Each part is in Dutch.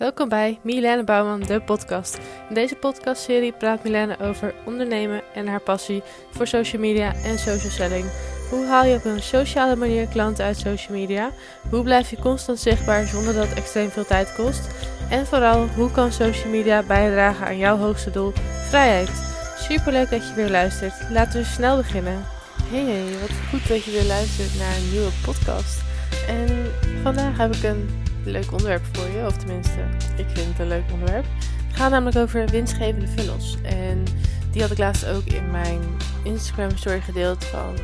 Welkom bij Milene Bouwman, de podcast. In deze podcastserie praat Milene over ondernemen en haar passie voor social media en social selling. Hoe haal je op een sociale manier klanten uit social media? Hoe blijf je constant zichtbaar zonder dat het extreem veel tijd kost? En vooral, hoe kan social media bijdragen aan jouw hoogste doel, vrijheid? Superleuk dat je weer luistert. Laten we snel beginnen. Hey, hey, wat goed dat je weer luistert naar een nieuwe podcast. En vandaag heb ik een leuk onderwerp voor je, of tenminste, ik vind het een leuk onderwerp. Het gaat namelijk over winstgevende funnels. En die had ik laatst ook in mijn Instagram story gedeeld van,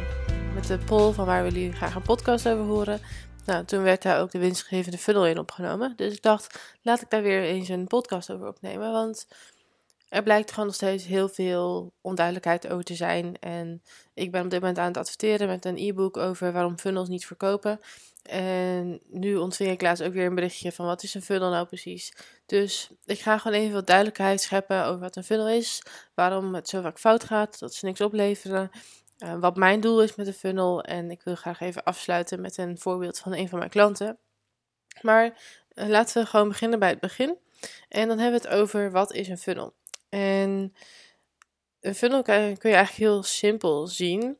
met de poll van waar willen jullie graag een podcast over horen. Nou, toen werd daar ook de winstgevende funnel in opgenomen. Dus ik dacht, laat ik daar weer eens een podcast over opnemen. Want er blijkt gewoon nog steeds heel veel onduidelijkheid over te zijn. En ik ben op dit moment aan het adverteren met een e-book over waarom funnels niet verkopen. En nu ontving ik laatst ook weer een berichtje van wat is een funnel nou precies. Dus ik ga gewoon even wat duidelijkheid scheppen over wat een funnel is. Waarom het zo vaak fout gaat, dat ze niks opleveren. Uh, wat mijn doel is met een funnel. En ik wil graag even afsluiten met een voorbeeld van een van mijn klanten. Maar uh, laten we gewoon beginnen bij het begin. En dan hebben we het over wat is een funnel. En een funnel kun je eigenlijk heel simpel zien.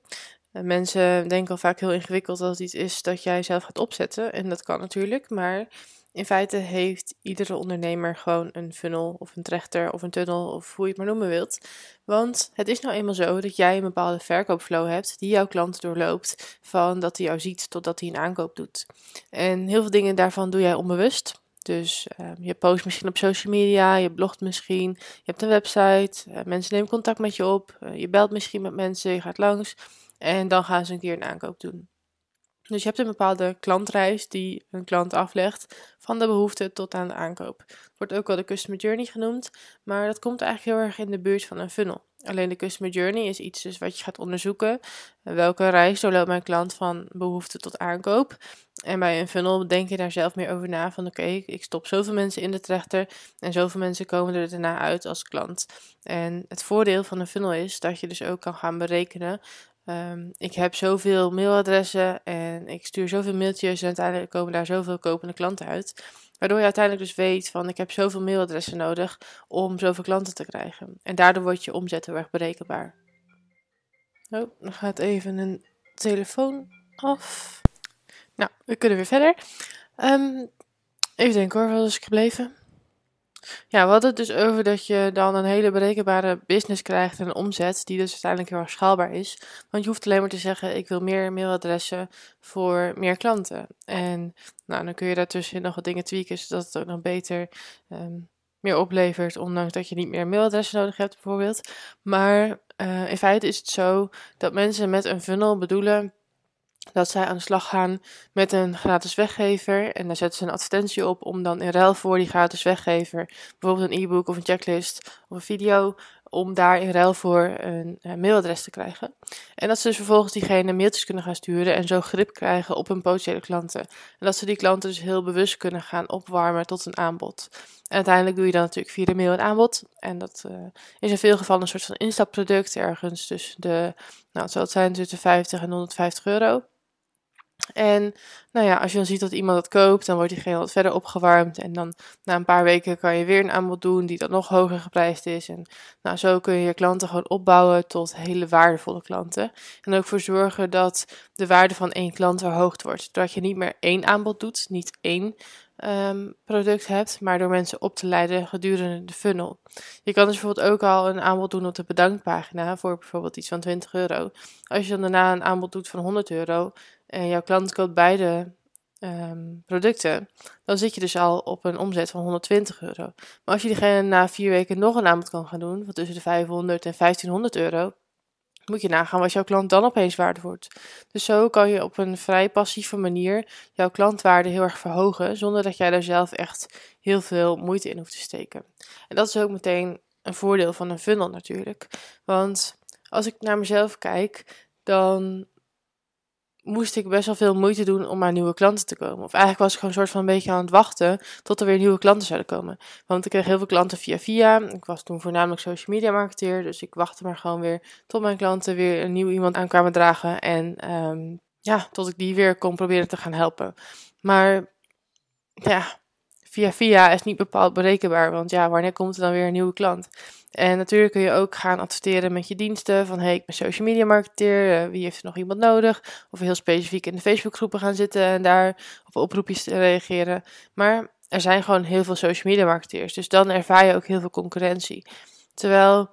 Mensen denken al vaak heel ingewikkeld dat het iets is dat jij zelf gaat opzetten. En dat kan natuurlijk, maar in feite heeft iedere ondernemer gewoon een funnel of een trechter of een tunnel of hoe je het maar noemen wilt. Want het is nou eenmaal zo dat jij een bepaalde verkoopflow hebt die jouw klant doorloopt van dat hij jou ziet totdat hij een aankoop doet. En heel veel dingen daarvan doe jij onbewust. Dus uh, je post misschien op social media, je blogt misschien, je hebt een website, uh, mensen nemen contact met je op, uh, je belt misschien met mensen, je gaat langs. En dan gaan ze een keer een aankoop doen. Dus je hebt een bepaalde klantreis die een klant aflegt van de behoefte tot aan de aankoop. Wordt ook wel de customer journey genoemd, maar dat komt eigenlijk heel erg in de buurt van een funnel. Alleen de customer journey is iets dus wat je gaat onderzoeken. Welke reis doorloopt mijn klant van behoefte tot aankoop? En bij een funnel denk je daar zelf meer over na van oké, ik stop zoveel mensen in de trechter en zoveel mensen komen er daarna uit als klant. En het voordeel van een funnel is dat je dus ook kan gaan berekenen Um, ik heb zoveel mailadressen en ik stuur zoveel mailtjes en uiteindelijk komen daar zoveel kopende klanten uit. Waardoor je uiteindelijk dus weet van ik heb zoveel mailadressen nodig om zoveel klanten te krijgen. En daardoor wordt je omzet heel erg berekenbaar. Oh, dan gaat even een telefoon af. Nou, we kunnen weer verder. Um, even denken hoor, wat is ik gebleven? Ja, we hadden het dus over dat je dan een hele berekenbare business krijgt en een omzet die dus uiteindelijk heel erg schaalbaar is. Want je hoeft alleen maar te zeggen, ik wil meer mailadressen voor meer klanten. En nou, dan kun je daartussen nog wat dingen tweaken, zodat het ook nog beter um, meer oplevert, ondanks dat je niet meer mailadressen nodig hebt bijvoorbeeld. Maar uh, in feite is het zo dat mensen met een funnel bedoelen dat zij aan de slag gaan met een gratis weggever. En daar zetten ze een advertentie op om dan in ruil voor die gratis weggever, bijvoorbeeld een e-book of een checklist of een video, om daar in ruil voor een, een mailadres te krijgen. En dat ze dus vervolgens diegene mailtjes kunnen gaan sturen en zo grip krijgen op hun potentiële klanten. En dat ze die klanten dus heel bewust kunnen gaan opwarmen tot een aanbod. En uiteindelijk doe je dan natuurlijk via de mail een aanbod. En dat uh, is in veel gevallen een soort van instapproduct, ergens tussen de, nou het zal het zijn tussen 50 en 150 euro. En nou ja, als je dan ziet dat iemand dat koopt, dan wordt diegene wat verder opgewarmd. En dan na een paar weken kan je weer een aanbod doen die dan nog hoger geprijsd is. En nou, zo kun je je klanten gewoon opbouwen tot hele waardevolle klanten. En ook voor zorgen dat de waarde van één klant verhoogd wordt. Dat je niet meer één aanbod doet, niet één um, product hebt, maar door mensen op te leiden gedurende de funnel. Je kan dus bijvoorbeeld ook al een aanbod doen op de bedankpagina voor bijvoorbeeld iets van 20 euro. Als je dan daarna een aanbod doet van 100 euro, en jouw klant koopt beide um, producten, dan zit je dus al op een omzet van 120 euro. Maar als je diegene na vier weken nog een aanbod kan gaan doen, van tussen de 500 en 1500 euro, moet je nagaan wat jouw klant dan opeens waard wordt. Dus zo kan je op een vrij passieve manier jouw klantwaarde heel erg verhogen, zonder dat jij daar zelf echt heel veel moeite in hoeft te steken. En dat is ook meteen een voordeel van een funnel natuurlijk. Want als ik naar mezelf kijk, dan moest ik best wel veel moeite doen om aan nieuwe klanten te komen. Of eigenlijk was ik gewoon een soort van een beetje aan het wachten tot er weer nieuwe klanten zouden komen. Want ik kreeg heel veel klanten via via. Ik was toen voornamelijk social media marketeer. Dus ik wachtte maar gewoon weer tot mijn klanten weer een nieuw iemand aan kwamen dragen. En um, ja, tot ik die weer kon proberen te gaan helpen. Maar ja, via via is niet bepaald berekenbaar, want ja, wanneer komt er dan weer een nieuwe klant? En natuurlijk kun je ook gaan adverteren met je diensten. Van hey, ik ben social media marketeer. Uh, wie heeft er nog iemand nodig? Of heel specifiek in de Facebookgroepen gaan zitten en daar op oproepjes te reageren. Maar er zijn gewoon heel veel social media marketeers. Dus dan ervaar je ook heel veel concurrentie. Terwijl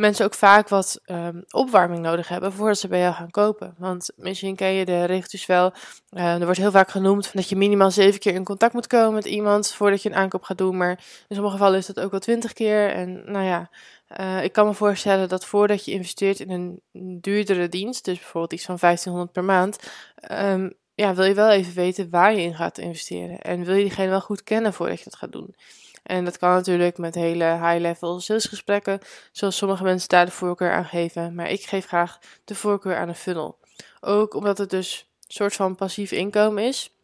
mensen ook vaak wat um, opwarming nodig hebben voordat ze bij jou gaan kopen. Want misschien ken je de regeltjes wel. Uh, er wordt heel vaak genoemd dat je minimaal zeven keer in contact moet komen met iemand voordat je een aankoop gaat doen. Maar in sommige gevallen is dat ook wel twintig keer. En nou ja, uh, ik kan me voorstellen dat voordat je investeert in een duurdere dienst, dus bijvoorbeeld iets van 1500 per maand, um, ja, wil je wel even weten waar je in gaat investeren. En wil je diegene wel goed kennen voordat je dat gaat doen. En dat kan natuurlijk met hele high-level salesgesprekken, zoals sommige mensen daar de voorkeur aan geven. Maar ik geef graag de voorkeur aan een funnel. Ook omdat het dus een soort van passief inkomen is.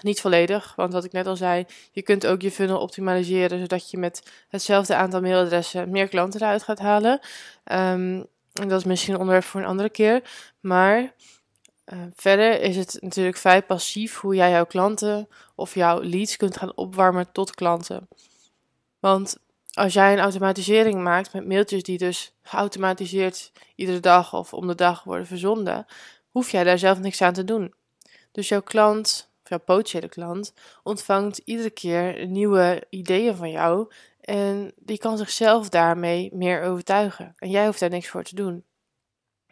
Niet volledig, want wat ik net al zei, je kunt ook je funnel optimaliseren zodat je met hetzelfde aantal mailadressen meer klanten eruit gaat halen. Um, en dat is misschien een onderwerp voor een andere keer. Maar uh, verder is het natuurlijk vrij passief hoe jij jouw klanten of jouw leads kunt gaan opwarmen tot klanten. Want als jij een automatisering maakt met mailtjes die dus geautomatiseerd iedere dag of om de dag worden verzonden, hoef jij daar zelf niks aan te doen. Dus jouw klant, of jouw potentiële klant, ontvangt iedere keer nieuwe ideeën van jou en die kan zichzelf daarmee meer overtuigen. En jij hoeft daar niks voor te doen.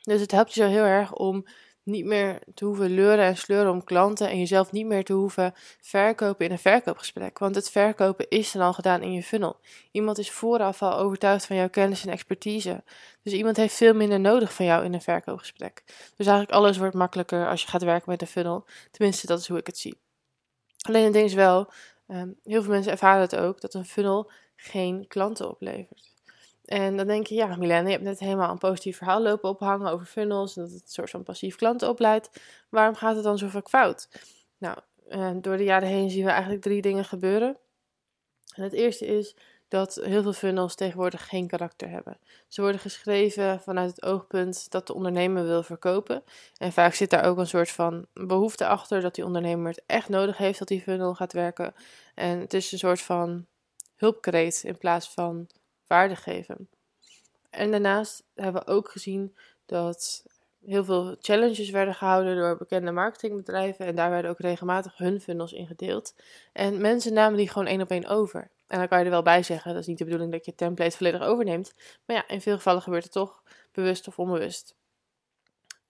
Dus het helpt je zo heel erg om niet meer te hoeven leuren en sleuren om klanten en jezelf niet meer te hoeven verkopen in een verkoopgesprek. Want het verkopen is dan al gedaan in je funnel. Iemand is vooraf al overtuigd van jouw kennis en expertise. Dus iemand heeft veel minder nodig van jou in een verkoopgesprek. Dus eigenlijk alles wordt makkelijker als je gaat werken met een funnel. Tenminste, dat is hoe ik het zie. Alleen het ding is wel, ehm, heel veel mensen ervaren het ook, dat een funnel geen klanten oplevert. En dan denk je, ja, Milena, je hebt net helemaal een positief verhaal lopen ophangen over funnels. En dat het een soort van passief klanten opleidt. Waarom gaat het dan zo vaak fout? Nou, eh, door de jaren heen zien we eigenlijk drie dingen gebeuren. En het eerste is dat heel veel funnels tegenwoordig geen karakter hebben. Ze worden geschreven vanuit het oogpunt dat de ondernemer wil verkopen. En vaak zit daar ook een soort van behoefte achter dat die ondernemer het echt nodig heeft dat die funnel gaat werken. En het is een soort van hulpkreet in plaats van waarde geven. En daarnaast hebben we ook gezien dat heel veel challenges werden gehouden door bekende marketingbedrijven. En daar werden ook regelmatig hun funnels in gedeeld. En mensen namen die gewoon één op één over. En dan kan je er wel bij zeggen, dat is niet de bedoeling dat je template volledig overneemt. Maar ja, in veel gevallen gebeurt het toch, bewust of onbewust.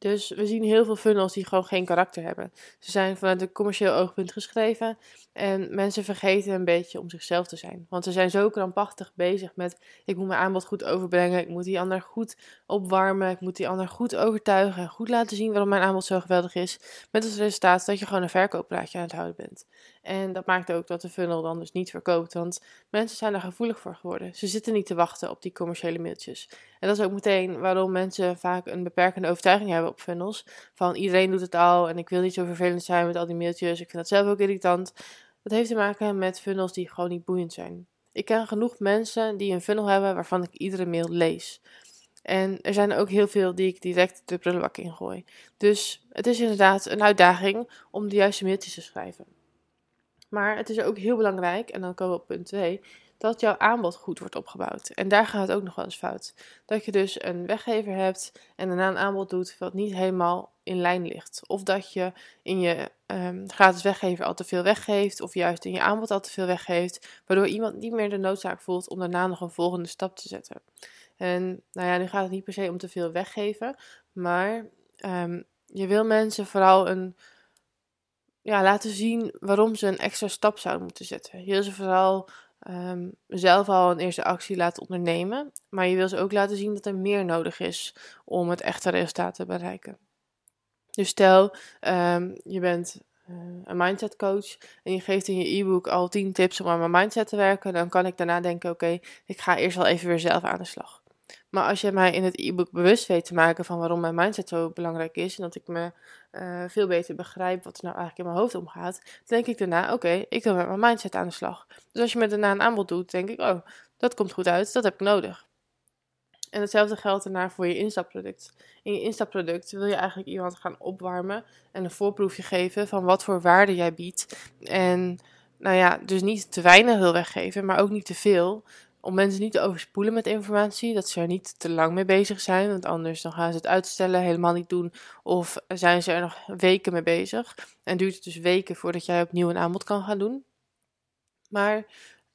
Dus we zien heel veel funnels die gewoon geen karakter hebben. Ze zijn vanuit een commercieel oogpunt geschreven en mensen vergeten een beetje om zichzelf te zijn. Want ze zijn zo krampachtig bezig met: ik moet mijn aanbod goed overbrengen, ik moet die ander goed opwarmen, ik moet die ander goed overtuigen en goed laten zien waarom mijn aanbod zo geweldig is. Met het resultaat dat je gewoon een verkooppraatje aan het houden bent. En dat maakt ook dat de funnel dan dus niet verkoopt, want mensen zijn er gevoelig voor geworden. Ze zitten niet te wachten op die commerciële mailtjes. En dat is ook meteen waarom mensen vaak een beperkende overtuiging hebben op funnels. Van iedereen doet het al en ik wil niet zo vervelend zijn met al die mailtjes. Ik vind dat zelf ook irritant. Dat heeft te maken met funnels die gewoon niet boeiend zijn. Ik ken genoeg mensen die een funnel hebben waarvan ik iedere mail lees. En er zijn ook heel veel die ik direct de prullenbak ingooi. Dus het is inderdaad een uitdaging om de juiste mailtjes te schrijven. Maar het is ook heel belangrijk, en dan komen we op punt 2, dat jouw aanbod goed wordt opgebouwd. En daar gaat het ook nog wel eens fout. Dat je dus een weggever hebt en daarna een aanbod doet wat niet helemaal in lijn ligt. Of dat je in je um, gratis weggever al te veel weggeeft, of juist in je aanbod al te veel weggeeft, waardoor iemand niet meer de noodzaak voelt om daarna nog een volgende stap te zetten. En nou ja, nu gaat het niet per se om te veel weggeven, maar um, je wil mensen vooral een ja, laten zien waarom ze een extra stap zouden moeten zetten. Je wil ze vooral um, zelf al een eerste actie laten ondernemen, maar je wil ze ook laten zien dat er meer nodig is om het echte resultaat te bereiken. Dus stel, um, je bent uh, een mindset coach en je geeft in je e-book al 10 tips om aan mijn mindset te werken, dan kan ik daarna denken: oké, ik ga eerst wel even weer zelf aan de slag. Maar als je mij in het e-book bewust weet te maken van waarom mijn mindset zo belangrijk is en dat ik me uh, veel beter begrijp wat er nou eigenlijk in mijn hoofd omgaat, denk ik daarna, oké, ik wil met mijn mindset aan de slag. Dus als je me daarna een aanbod doet, denk ik, oh, dat komt goed uit, dat heb ik nodig. En hetzelfde geldt daarna voor je instapproduct. In je instapproduct wil je eigenlijk iemand gaan opwarmen en een voorproefje geven van wat voor waarde jij biedt. En nou ja, dus niet te weinig wil weggeven, maar ook niet te veel. Om mensen niet te overspoelen met informatie, dat ze er niet te lang mee bezig zijn, want anders dan gaan ze het uitstellen, helemaal niet doen. Of zijn ze er nog weken mee bezig en duurt het dus weken voordat jij opnieuw een aanbod kan gaan doen. Maar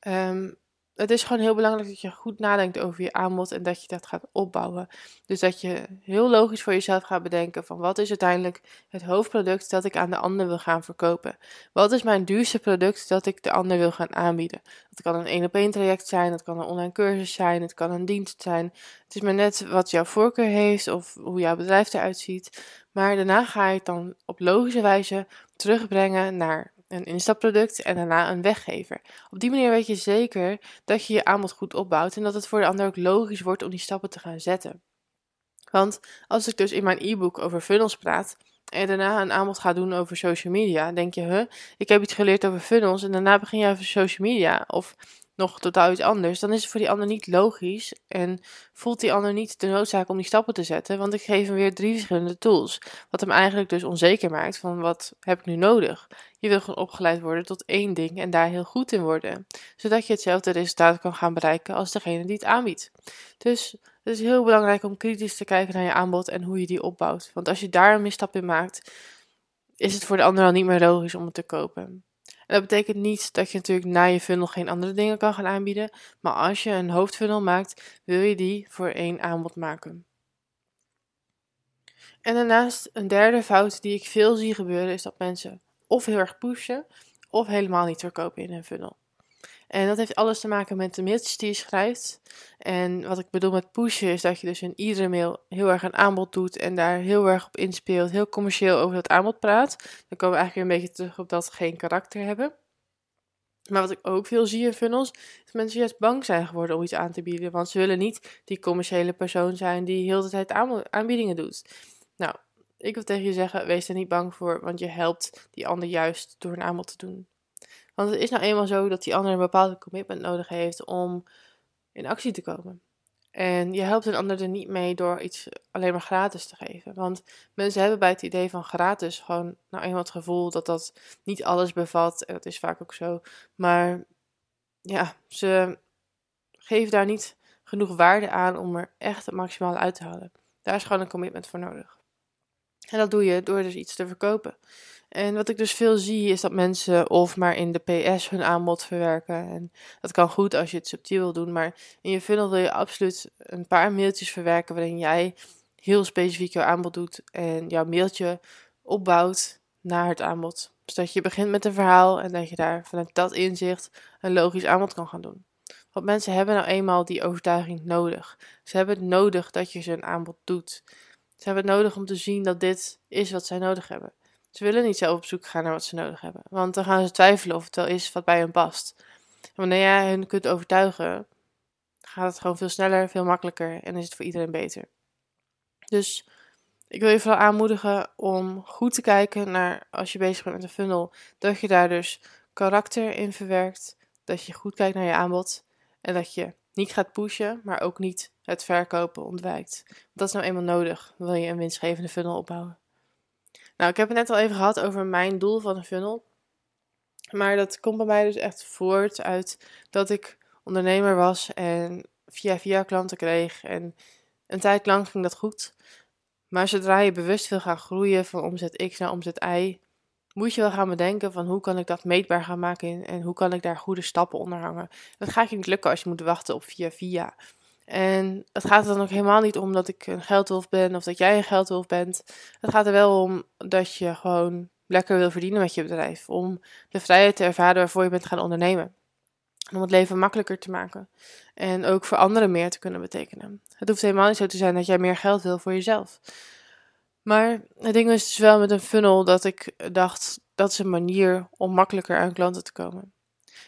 um, het is gewoon heel belangrijk dat je goed nadenkt over je aanbod en dat je dat gaat opbouwen. Dus dat je heel logisch voor jezelf gaat bedenken van wat is uiteindelijk het hoofdproduct dat ik aan de ander wil gaan verkopen. Wat is mijn duurste product dat ik de ander wil gaan aanbieden. Dat kan een één op één traject zijn, dat kan een online cursus zijn, het kan een dienst zijn. Het is maar net wat jouw voorkeur heeft of hoe jouw bedrijf eruit ziet. Maar daarna ga je het dan op logische wijze terugbrengen naar een instapproduct en daarna een weggever. Op die manier weet je zeker dat je je aanbod goed opbouwt en dat het voor de ander ook logisch wordt om die stappen te gaan zetten. Want als ik dus in mijn e-book over funnels praat en daarna een aanbod ga doen over social media, denk je, huh, ik heb iets geleerd over funnels en daarna begin je over social media. Of nog totaal iets anders, dan is het voor die ander niet logisch en voelt die ander niet de noodzaak om die stappen te zetten, want ik geef hem weer drie verschillende tools, wat hem eigenlijk dus onzeker maakt van wat heb ik nu nodig. Je wil gewoon opgeleid worden tot één ding en daar heel goed in worden, zodat je hetzelfde resultaat kan gaan bereiken als degene die het aanbiedt. Dus het is heel belangrijk om kritisch te kijken naar je aanbod en hoe je die opbouwt, want als je daar een misstap in maakt, is het voor de ander al niet meer logisch om het te kopen. En dat betekent niet dat je natuurlijk na je funnel geen andere dingen kan gaan aanbieden. Maar als je een hoofdfunnel maakt, wil je die voor één aanbod maken. En daarnaast een derde fout die ik veel zie gebeuren is dat mensen of heel erg pushen of helemaal niet verkopen in hun funnel. En dat heeft alles te maken met de mailtjes die je schrijft. En wat ik bedoel met pushen is dat je dus in iedere mail heel erg een aanbod doet en daar heel erg op inspeelt, heel commercieel over dat aanbod praat. Dan komen we eigenlijk weer een beetje terug op dat ze geen karakter hebben. Maar wat ik ook veel zie in funnels, is dat mensen juist bang zijn geworden om iets aan te bieden. Want ze willen niet die commerciële persoon zijn die heel de tijd aanbiedingen doet. Nou, ik wil tegen je zeggen, wees er niet bang voor, want je helpt die ander juist door een aanbod te doen. Want het is nou eenmaal zo dat die ander een bepaalde commitment nodig heeft om in actie te komen. En je helpt een ander er niet mee door iets alleen maar gratis te geven. Want mensen hebben bij het idee van gratis gewoon nou eenmaal het gevoel dat dat niet alles bevat. En dat is vaak ook zo. Maar ja, ze geven daar niet genoeg waarde aan om er echt het maximale uit te halen. Daar is gewoon een commitment voor nodig. En dat doe je door dus iets te verkopen. En wat ik dus veel zie is dat mensen of maar in de PS hun aanbod verwerken. En dat kan goed als je het subtiel wil doen, maar in je funnel wil je absoluut een paar mailtjes verwerken waarin jij heel specifiek jouw aanbod doet en jouw mailtje opbouwt naar het aanbod. Dus dat je begint met een verhaal en dat je daar vanuit dat inzicht een logisch aanbod kan gaan doen. Want mensen hebben nou eenmaal die overtuiging nodig. Ze hebben het nodig dat je ze een aanbod doet. Ze hebben het nodig om te zien dat dit is wat zij nodig hebben. Ze willen niet zelf op zoek gaan naar wat ze nodig hebben, want dan gaan ze twijfelen of het wel is wat bij hen past. En wanneer jij hen kunt overtuigen, gaat het gewoon veel sneller, veel makkelijker en is het voor iedereen beter. Dus ik wil je vooral aanmoedigen om goed te kijken naar als je bezig bent met een funnel, dat je daar dus karakter in verwerkt, dat je goed kijkt naar je aanbod en dat je niet gaat pushen, maar ook niet het verkopen ontwijkt. Dat is nou eenmaal nodig, wil je een winstgevende funnel opbouwen. Nou, ik heb het net al even gehad over mijn doel van een funnel. Maar dat komt bij mij dus echt voort uit dat ik ondernemer was en via via klanten kreeg. En een tijd lang ging dat goed. Maar zodra je bewust wil gaan groeien van omzet X naar omzet Y, moet je wel gaan bedenken van hoe kan ik dat meetbaar gaan maken en hoe kan ik daar goede stappen onder hangen. Dat gaat je niet lukken als je moet wachten op via via. En het gaat er dan ook helemaal niet om dat ik een geldwolf ben of dat jij een geldwolf bent. Het gaat er wel om dat je gewoon lekker wil verdienen met je bedrijf. Om de vrijheid te ervaren waarvoor je bent gaan ondernemen. om het leven makkelijker te maken. En ook voor anderen meer te kunnen betekenen. Het hoeft helemaal niet zo te zijn dat jij meer geld wil voor jezelf. Maar het ding is dus wel met een funnel dat ik dacht, dat is een manier om makkelijker aan klanten te komen.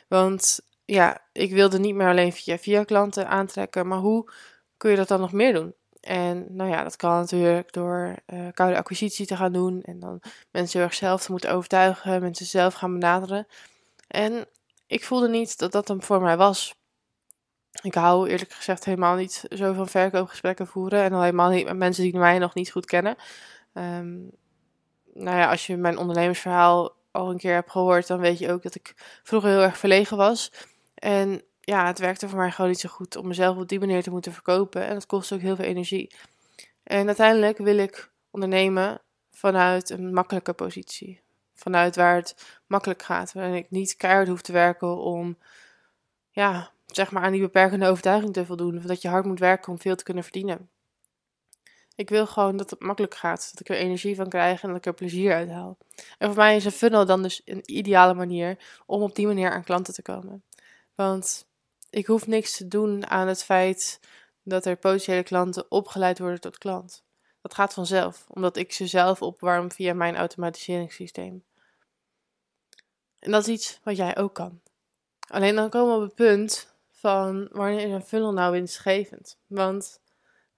Want ja, ik wilde niet meer alleen via via klanten aantrekken, maar hoe kun je dat dan nog meer doen? En nou ja, dat kan natuurlijk door uh, koude acquisitie te gaan doen en dan mensen heel erg zelf te moeten overtuigen, mensen zelf gaan benaderen. En ik voelde niet dat dat hem voor mij was. Ik hou eerlijk gezegd helemaal niet zo van verkoopgesprekken voeren en al helemaal niet met mensen die mij nog niet goed kennen. Um, nou ja, als je mijn ondernemersverhaal al een keer hebt gehoord, dan weet je ook dat ik vroeger heel erg verlegen was. En ja, het werkte voor mij gewoon niet zo goed om mezelf op die manier te moeten verkopen. En dat kost ook heel veel energie. En uiteindelijk wil ik ondernemen vanuit een makkelijke positie. Vanuit waar het makkelijk gaat. Waarin ik niet keihard hoef te werken om, ja, zeg maar aan die beperkende overtuiging te voldoen. Of dat je hard moet werken om veel te kunnen verdienen. Ik wil gewoon dat het makkelijk gaat. Dat ik er energie van krijg en dat ik er plezier uit haal. En voor mij is een funnel dan dus een ideale manier om op die manier aan klanten te komen. Want ik hoef niks te doen aan het feit dat er potentiële klanten opgeleid worden tot klant. Dat gaat vanzelf, omdat ik ze zelf opwarm via mijn automatiseringssysteem. En dat is iets wat jij ook kan. Alleen dan komen we op het punt van wanneer is een funnel nou winstgevend? Want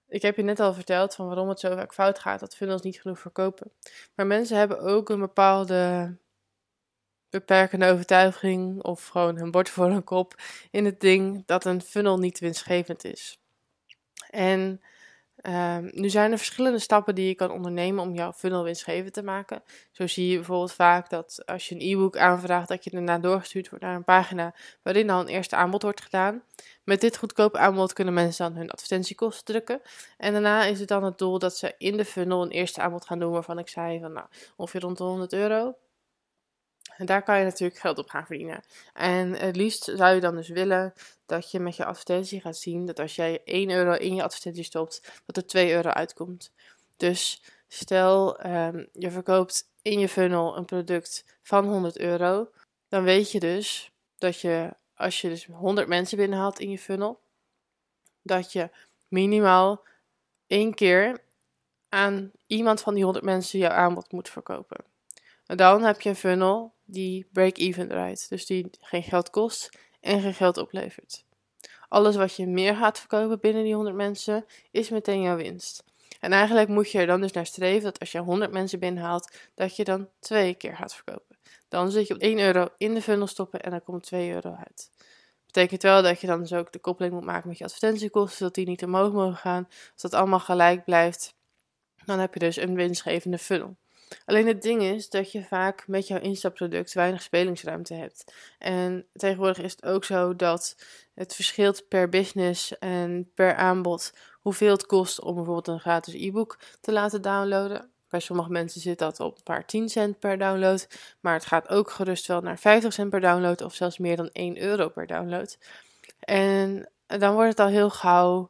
ik heb je net al verteld van waarom het zo vaak fout gaat, dat funnels niet genoeg verkopen. Maar mensen hebben ook een bepaalde beperkende overtuiging of gewoon een bord voor een kop in het ding dat een funnel niet winstgevend is. En um, nu zijn er verschillende stappen die je kan ondernemen om jouw funnel winstgevend te maken. Zo zie je bijvoorbeeld vaak dat als je een e-book aanvraagt, dat je daarna doorgestuurd wordt naar een pagina waarin al een eerste aanbod wordt gedaan. Met dit goedkope aanbod kunnen mensen dan hun advertentiekosten drukken. En daarna is het dan het doel dat ze in de funnel een eerste aanbod gaan doen waarvan ik zei van nou, ongeveer rond de 100 euro. En daar kan je natuurlijk geld op gaan verdienen. En het liefst zou je dan dus willen dat je met je advertentie gaat zien dat als jij 1 euro in je advertentie stopt, dat er 2 euro uitkomt. Dus stel um, je verkoopt in je funnel een product van 100 euro, dan weet je dus dat je als je dus 100 mensen binnenhaalt in je funnel, dat je minimaal één keer aan iemand van die 100 mensen jouw aanbod moet verkopen. Dan heb je een funnel die break-even draait, dus die geen geld kost en geen geld oplevert. Alles wat je meer gaat verkopen binnen die 100 mensen is meteen jouw winst. En eigenlijk moet je er dan dus naar streven dat als je 100 mensen binnenhaalt, dat je dan twee keer gaat verkopen. Dan zit je op 1 euro in de funnel stoppen en dan komt 2 euro uit. Betekent wel dat je dan dus ook de koppeling moet maken met je advertentiekosten, zodat die niet omhoog mogen gaan. Als dat allemaal gelijk blijft, dan heb je dus een winstgevende funnel. Alleen het ding is dat je vaak met jouw instapproduct weinig spelingsruimte hebt. En tegenwoordig is het ook zo dat het verschilt per business en per aanbod hoeveel het kost om bijvoorbeeld een gratis e-book te laten downloaden. Bij sommige mensen zit dat op een paar 10 cent per download. Maar het gaat ook gerust wel naar 50 cent per download of zelfs meer dan 1 euro per download. En dan wordt het al heel gauw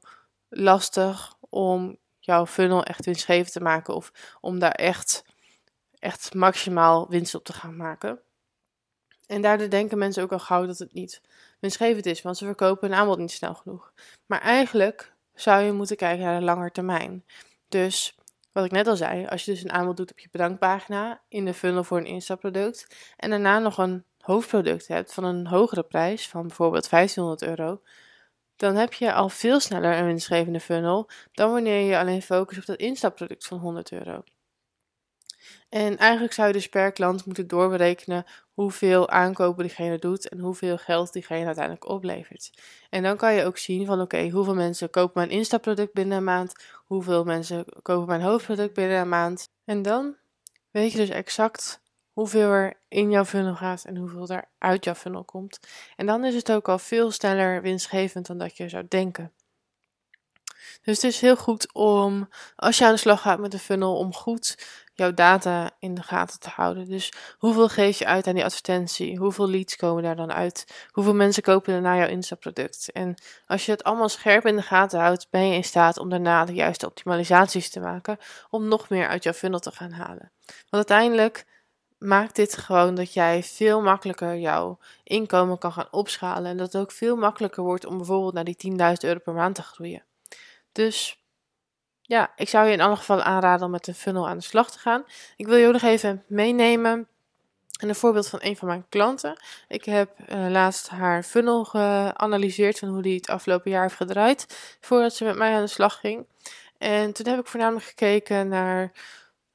lastig om jouw funnel echt winstgevend te maken of om daar echt, echt maximaal winst op te gaan maken. En daardoor denken mensen ook al gauw dat het niet winstgevend is, want ze verkopen een aanbod niet snel genoeg. Maar eigenlijk zou je moeten kijken naar de lange termijn. Dus wat ik net al zei, als je dus een aanbod doet op je bedankpagina in de funnel voor een instapproduct en daarna nog een hoofdproduct hebt van een hogere prijs, van bijvoorbeeld 1500 euro, dan heb je al veel sneller een winstgevende funnel dan wanneer je alleen focust op dat instapproduct van 100 euro. En eigenlijk zou je dus per klant moeten doorberekenen hoeveel aankopen diegene doet en hoeveel geld diegene uiteindelijk oplevert. En dan kan je ook zien van oké, hoeveel mensen kopen mijn instapproduct binnen een maand, hoeveel mensen kopen mijn hoofdproduct binnen een maand. En dan weet je dus exact hoeveel er in jouw funnel gaat en hoeveel er uit jouw funnel komt. En dan is het ook al veel sneller winstgevend dan dat je zou denken. Dus het is heel goed om, als je aan de slag gaat met een funnel, om goed jouw data in de gaten te houden. Dus hoeveel geef je uit aan die advertentie? Hoeveel leads komen daar dan uit? Hoeveel mensen kopen naar jouw Insta-product? En als je het allemaal scherp in de gaten houdt, ben je in staat om daarna de juiste optimalisaties te maken om nog meer uit jouw funnel te gaan halen. Want uiteindelijk maakt dit gewoon dat jij veel makkelijker jouw inkomen kan gaan opschalen en dat het ook veel makkelijker wordt om bijvoorbeeld naar die 10.000 euro per maand te groeien. Dus ja, ik zou je in alle gevallen aanraden om met een funnel aan de slag te gaan. Ik wil je nog even meenemen in een voorbeeld van een van mijn klanten. Ik heb uh, laatst haar funnel geanalyseerd van hoe die het afgelopen jaar heeft gedraaid voordat ze met mij aan de slag ging. En toen heb ik voornamelijk gekeken naar,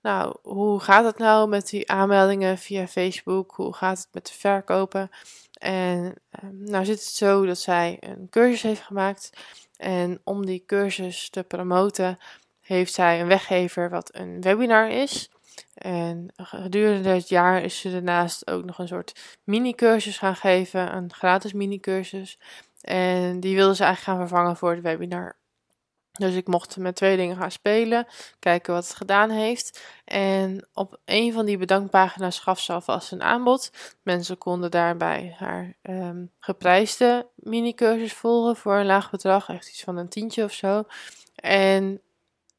nou, hoe gaat het nou met die aanmeldingen via Facebook? Hoe gaat het met de verkopen? En uh, nou zit het zo dat zij een cursus heeft gemaakt en om die cursus te promoten, heeft zij een weggever wat een webinar is. En gedurende het jaar is ze daarnaast ook nog een soort mini-cursus gaan geven, een gratis mini-cursus. En die wilde ze eigenlijk gaan vervangen voor het webinar. Dus ik mocht met twee dingen gaan spelen, kijken wat het gedaan heeft. En op een van die bedankpagina's gaf ze alvast een aanbod. Mensen konden daarbij haar um, geprijsde mini-cursus volgen voor een laag bedrag, echt iets van een tientje of zo. En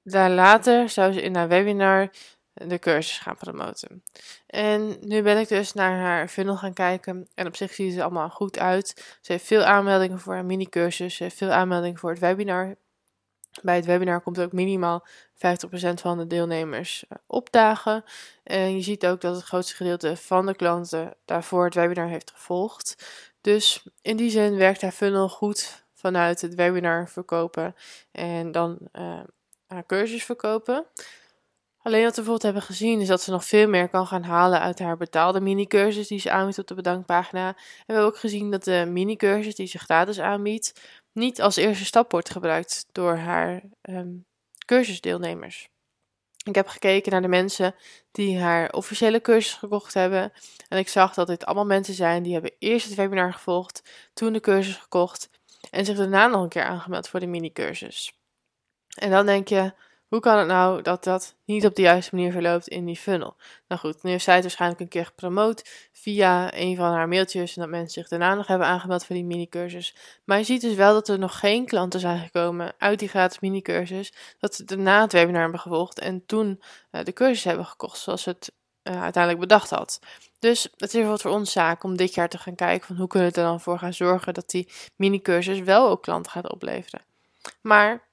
daar later zou ze in haar webinar de cursus gaan promoten. En nu ben ik dus naar haar funnel gaan kijken. En op zich ziet ze allemaal goed uit. Ze heeft veel aanmeldingen voor haar mini-cursus. Ze heeft veel aanmeldingen voor het webinar. Bij het webinar komt ook minimaal 50% van de deelnemers eh, opdagen. En je ziet ook dat het grootste gedeelte van de klanten daarvoor het webinar heeft gevolgd. Dus in die zin werkt haar funnel goed vanuit het webinar verkopen en dan uh, haar cursus verkopen. Alleen wat we bijvoorbeeld hebben gezien is dat ze nog veel meer kan gaan halen uit haar betaalde mini-cursus die ze aanbiedt op de bedankpagina. En we hebben ook gezien dat de mini-cursus die ze gratis aanbiedt niet als eerste stap wordt gebruikt door haar um, cursusdeelnemers. Ik heb gekeken naar de mensen die haar officiële cursus gekocht hebben. En ik zag dat dit allemaal mensen zijn die hebben eerst het webinar gevolgd, toen de cursus gekocht en zich daarna nog een keer aangemeld voor de mini-cursus. En dan denk je, hoe kan het nou dat dat niet op de juiste manier verloopt in die funnel? Nou goed, nu heeft zij het waarschijnlijk een keer gepromoot via een van haar mailtjes en dat mensen zich daarna nog hebben aangemeld voor die mini-cursus. Maar je ziet dus wel dat er nog geen klanten zijn gekomen uit die gratis mini-cursus, dat ze daarna het webinar hebben gevolgd en toen uh, de cursus hebben gekocht zoals ze het uh, uiteindelijk bedacht had. Dus het is wat voor ons zaak om dit jaar te gaan kijken van hoe kunnen we er dan voor gaan zorgen dat die mini-cursus wel ook klanten gaat opleveren. Maar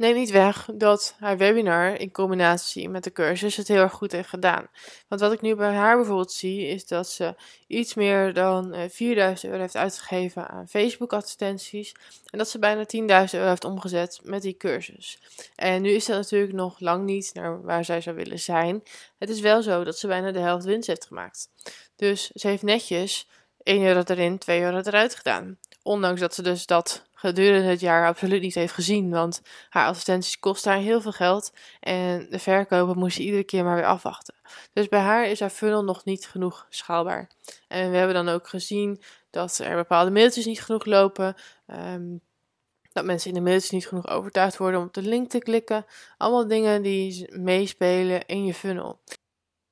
neem niet weg dat haar webinar in combinatie met de cursus het heel erg goed heeft gedaan. Want wat ik nu bij haar bijvoorbeeld zie, is dat ze iets meer dan 4000 eh, euro heeft uitgegeven aan Facebook-advertenties. En dat ze bijna 10.000 euro heeft omgezet met die cursus. En nu is dat natuurlijk nog lang niet naar waar zij zou willen zijn. Het is wel zo dat ze bijna de helft winst heeft gemaakt. Dus ze heeft netjes 1 euro erin, 2 euro eruit gedaan. Ondanks dat ze dus dat gedurende het jaar absoluut niet heeft gezien. Want haar advertenties kosten haar heel veel geld. En de verkopen moest je iedere keer maar weer afwachten. Dus bij haar is haar funnel nog niet genoeg schaalbaar. En we hebben dan ook gezien dat er bepaalde mailtjes niet genoeg lopen. Ehm, dat mensen in de mailtjes niet genoeg overtuigd worden om op de link te klikken. Allemaal dingen die meespelen in je funnel.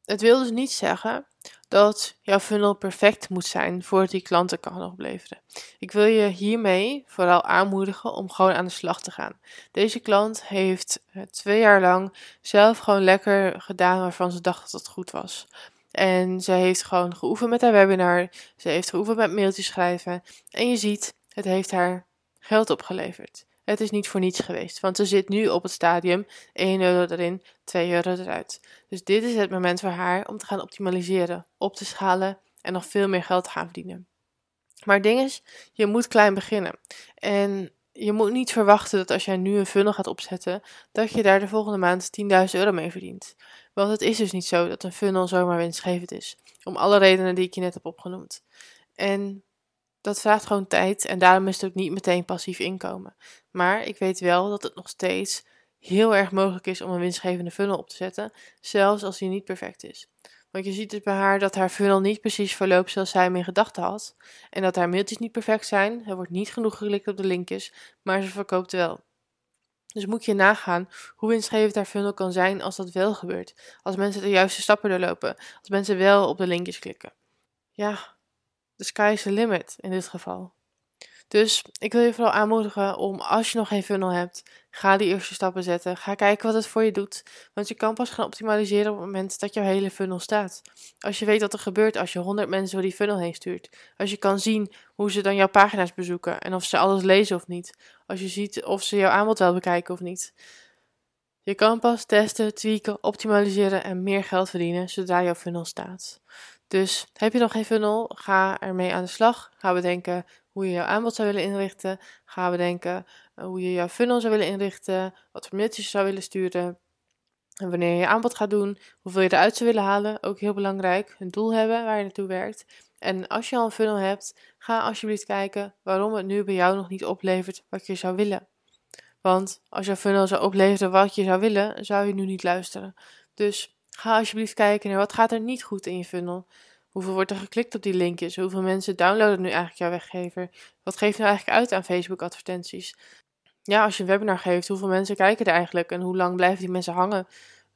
Het wil dus niet zeggen dat jouw funnel perfect moet zijn voordat die klanten kan opleveren. Ik wil je hiermee vooral aanmoedigen om gewoon aan de slag te gaan. Deze klant heeft eh, twee jaar lang zelf gewoon lekker gedaan waarvan ze dacht dat het goed was. En ze heeft gewoon geoefend met haar webinar. Ze heeft geoefend met mailtjes schrijven. En je ziet, het heeft haar geld opgeleverd. Het is niet voor niets geweest, want ze zit nu op het stadium 1 euro erin, 2 euro eruit. Dus dit is het moment voor haar om te gaan optimaliseren, op te schalen en nog veel meer geld te gaan verdienen. Maar het ding is, je moet klein beginnen. En je moet niet verwachten dat als jij nu een funnel gaat opzetten, dat je daar de volgende maand 10.000 euro mee verdient. Want het is dus niet zo dat een funnel zomaar winstgevend is. Om alle redenen die ik je net heb opgenoemd. En dat vraagt gewoon tijd en daarom is het ook niet meteen passief inkomen. Maar ik weet wel dat het nog steeds heel erg mogelijk is om een winstgevende funnel op te zetten, zelfs als die niet perfect is. Want je ziet dus bij haar dat haar funnel niet precies verloopt zoals zij hem in gedachten had. En dat haar mailtjes niet perfect zijn. Er wordt niet genoeg geklikt op de linkjes, maar ze verkoopt wel. Dus moet je nagaan hoe winstgevend haar funnel kan zijn als dat wel gebeurt. Als mensen de juiste stappen doorlopen. Als mensen wel op de linkjes klikken. Ja, de sky is the limit in dit geval. Dus ik wil je vooral aanmoedigen om, als je nog geen funnel hebt, ga die eerste stappen zetten. Ga kijken wat het voor je doet. Want je kan pas gaan optimaliseren op het moment dat jouw hele funnel staat. Als je weet wat er gebeurt als je 100 mensen door die funnel heen stuurt. Als je kan zien hoe ze dan jouw pagina's bezoeken en of ze alles lezen of niet. Als je ziet of ze jouw aanbod wel bekijken of niet. Je kan pas testen, tweaken, optimaliseren en meer geld verdienen zodra jouw funnel staat. Dus heb je nog geen funnel, ga ermee aan de slag. Ga bedenken hoe je jouw aanbod zou willen inrichten. Ga bedenken uh, hoe je jouw funnel zou willen inrichten. Wat voor mailtjes je zou willen sturen. En wanneer je je aanbod gaat doen, hoeveel je eruit zou willen halen. Ook heel belangrijk. Een doel hebben waar je naartoe werkt. En als je al een funnel hebt, ga alsjeblieft kijken waarom het nu bij jou nog niet oplevert wat je zou willen. Want als jouw funnel zou opleveren wat je zou willen, zou je nu niet luisteren. Dus Ga alsjeblieft kijken naar wat gaat er niet goed in je funnel. Hoeveel wordt er geklikt op die linkjes? Hoeveel mensen downloaden nu eigenlijk jouw weggever? Wat geeft nou eigenlijk uit aan Facebook advertenties? Ja, als je een webinar geeft, hoeveel mensen kijken er eigenlijk? En hoe lang blijven die mensen hangen?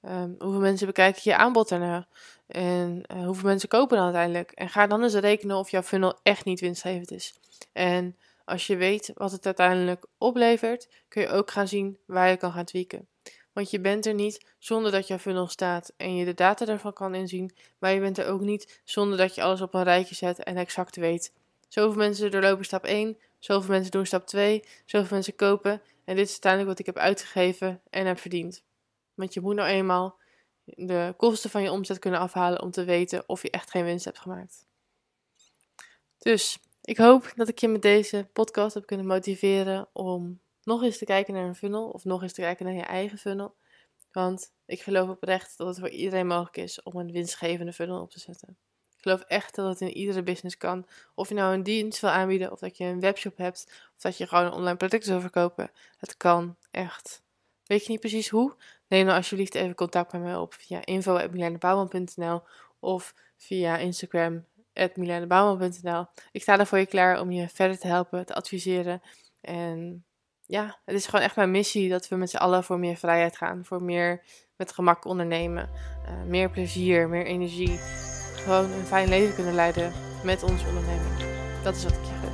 Ehm, hoeveel mensen bekijken je aanbod daarna? En uh, hoeveel mensen kopen dan uiteindelijk? En ga dan eens rekenen of jouw funnel echt niet winstgevend is. En als je weet wat het uiteindelijk oplevert, kun je ook gaan zien waar je kan gaan tweaken. Want je bent er niet zonder dat jouw funnel staat en je de data ervan kan inzien. Maar je bent er ook niet zonder dat je alles op een rijtje zet en exact weet. Zoveel mensen doorlopen stap 1, zoveel mensen doen stap 2, zoveel mensen kopen. En dit is uiteindelijk wat ik heb uitgegeven en heb verdiend. Want je moet nou eenmaal de kosten van je omzet kunnen afhalen om te weten of je echt geen winst hebt gemaakt. Dus ik hoop dat ik je met deze podcast heb kunnen motiveren om nog eens te kijken naar een funnel of nog eens te kijken naar je eigen funnel. Want ik geloof oprecht dat het voor iedereen mogelijk is om een winstgevende funnel op te zetten. Ik geloof echt dat het in iedere business kan. Of je nou een dienst wil aanbieden, of dat je een webshop hebt, of dat je gewoon een online product wil verkopen. Het kan echt. Weet je niet precies hoe? Neem dan alsjeblieft even contact met mij op via info.milanebouwman.nl of via Instagram milanebouwman.nl. Ik sta er voor je klaar om je verder te helpen, te adviseren. En ja, het is gewoon echt mijn missie dat we met z'n allen voor meer vrijheid gaan. Voor meer met gemak ondernemen. Uh, meer plezier, meer energie. Gewoon een fijn leven kunnen leiden met ons onderneming. Dat is wat ik je.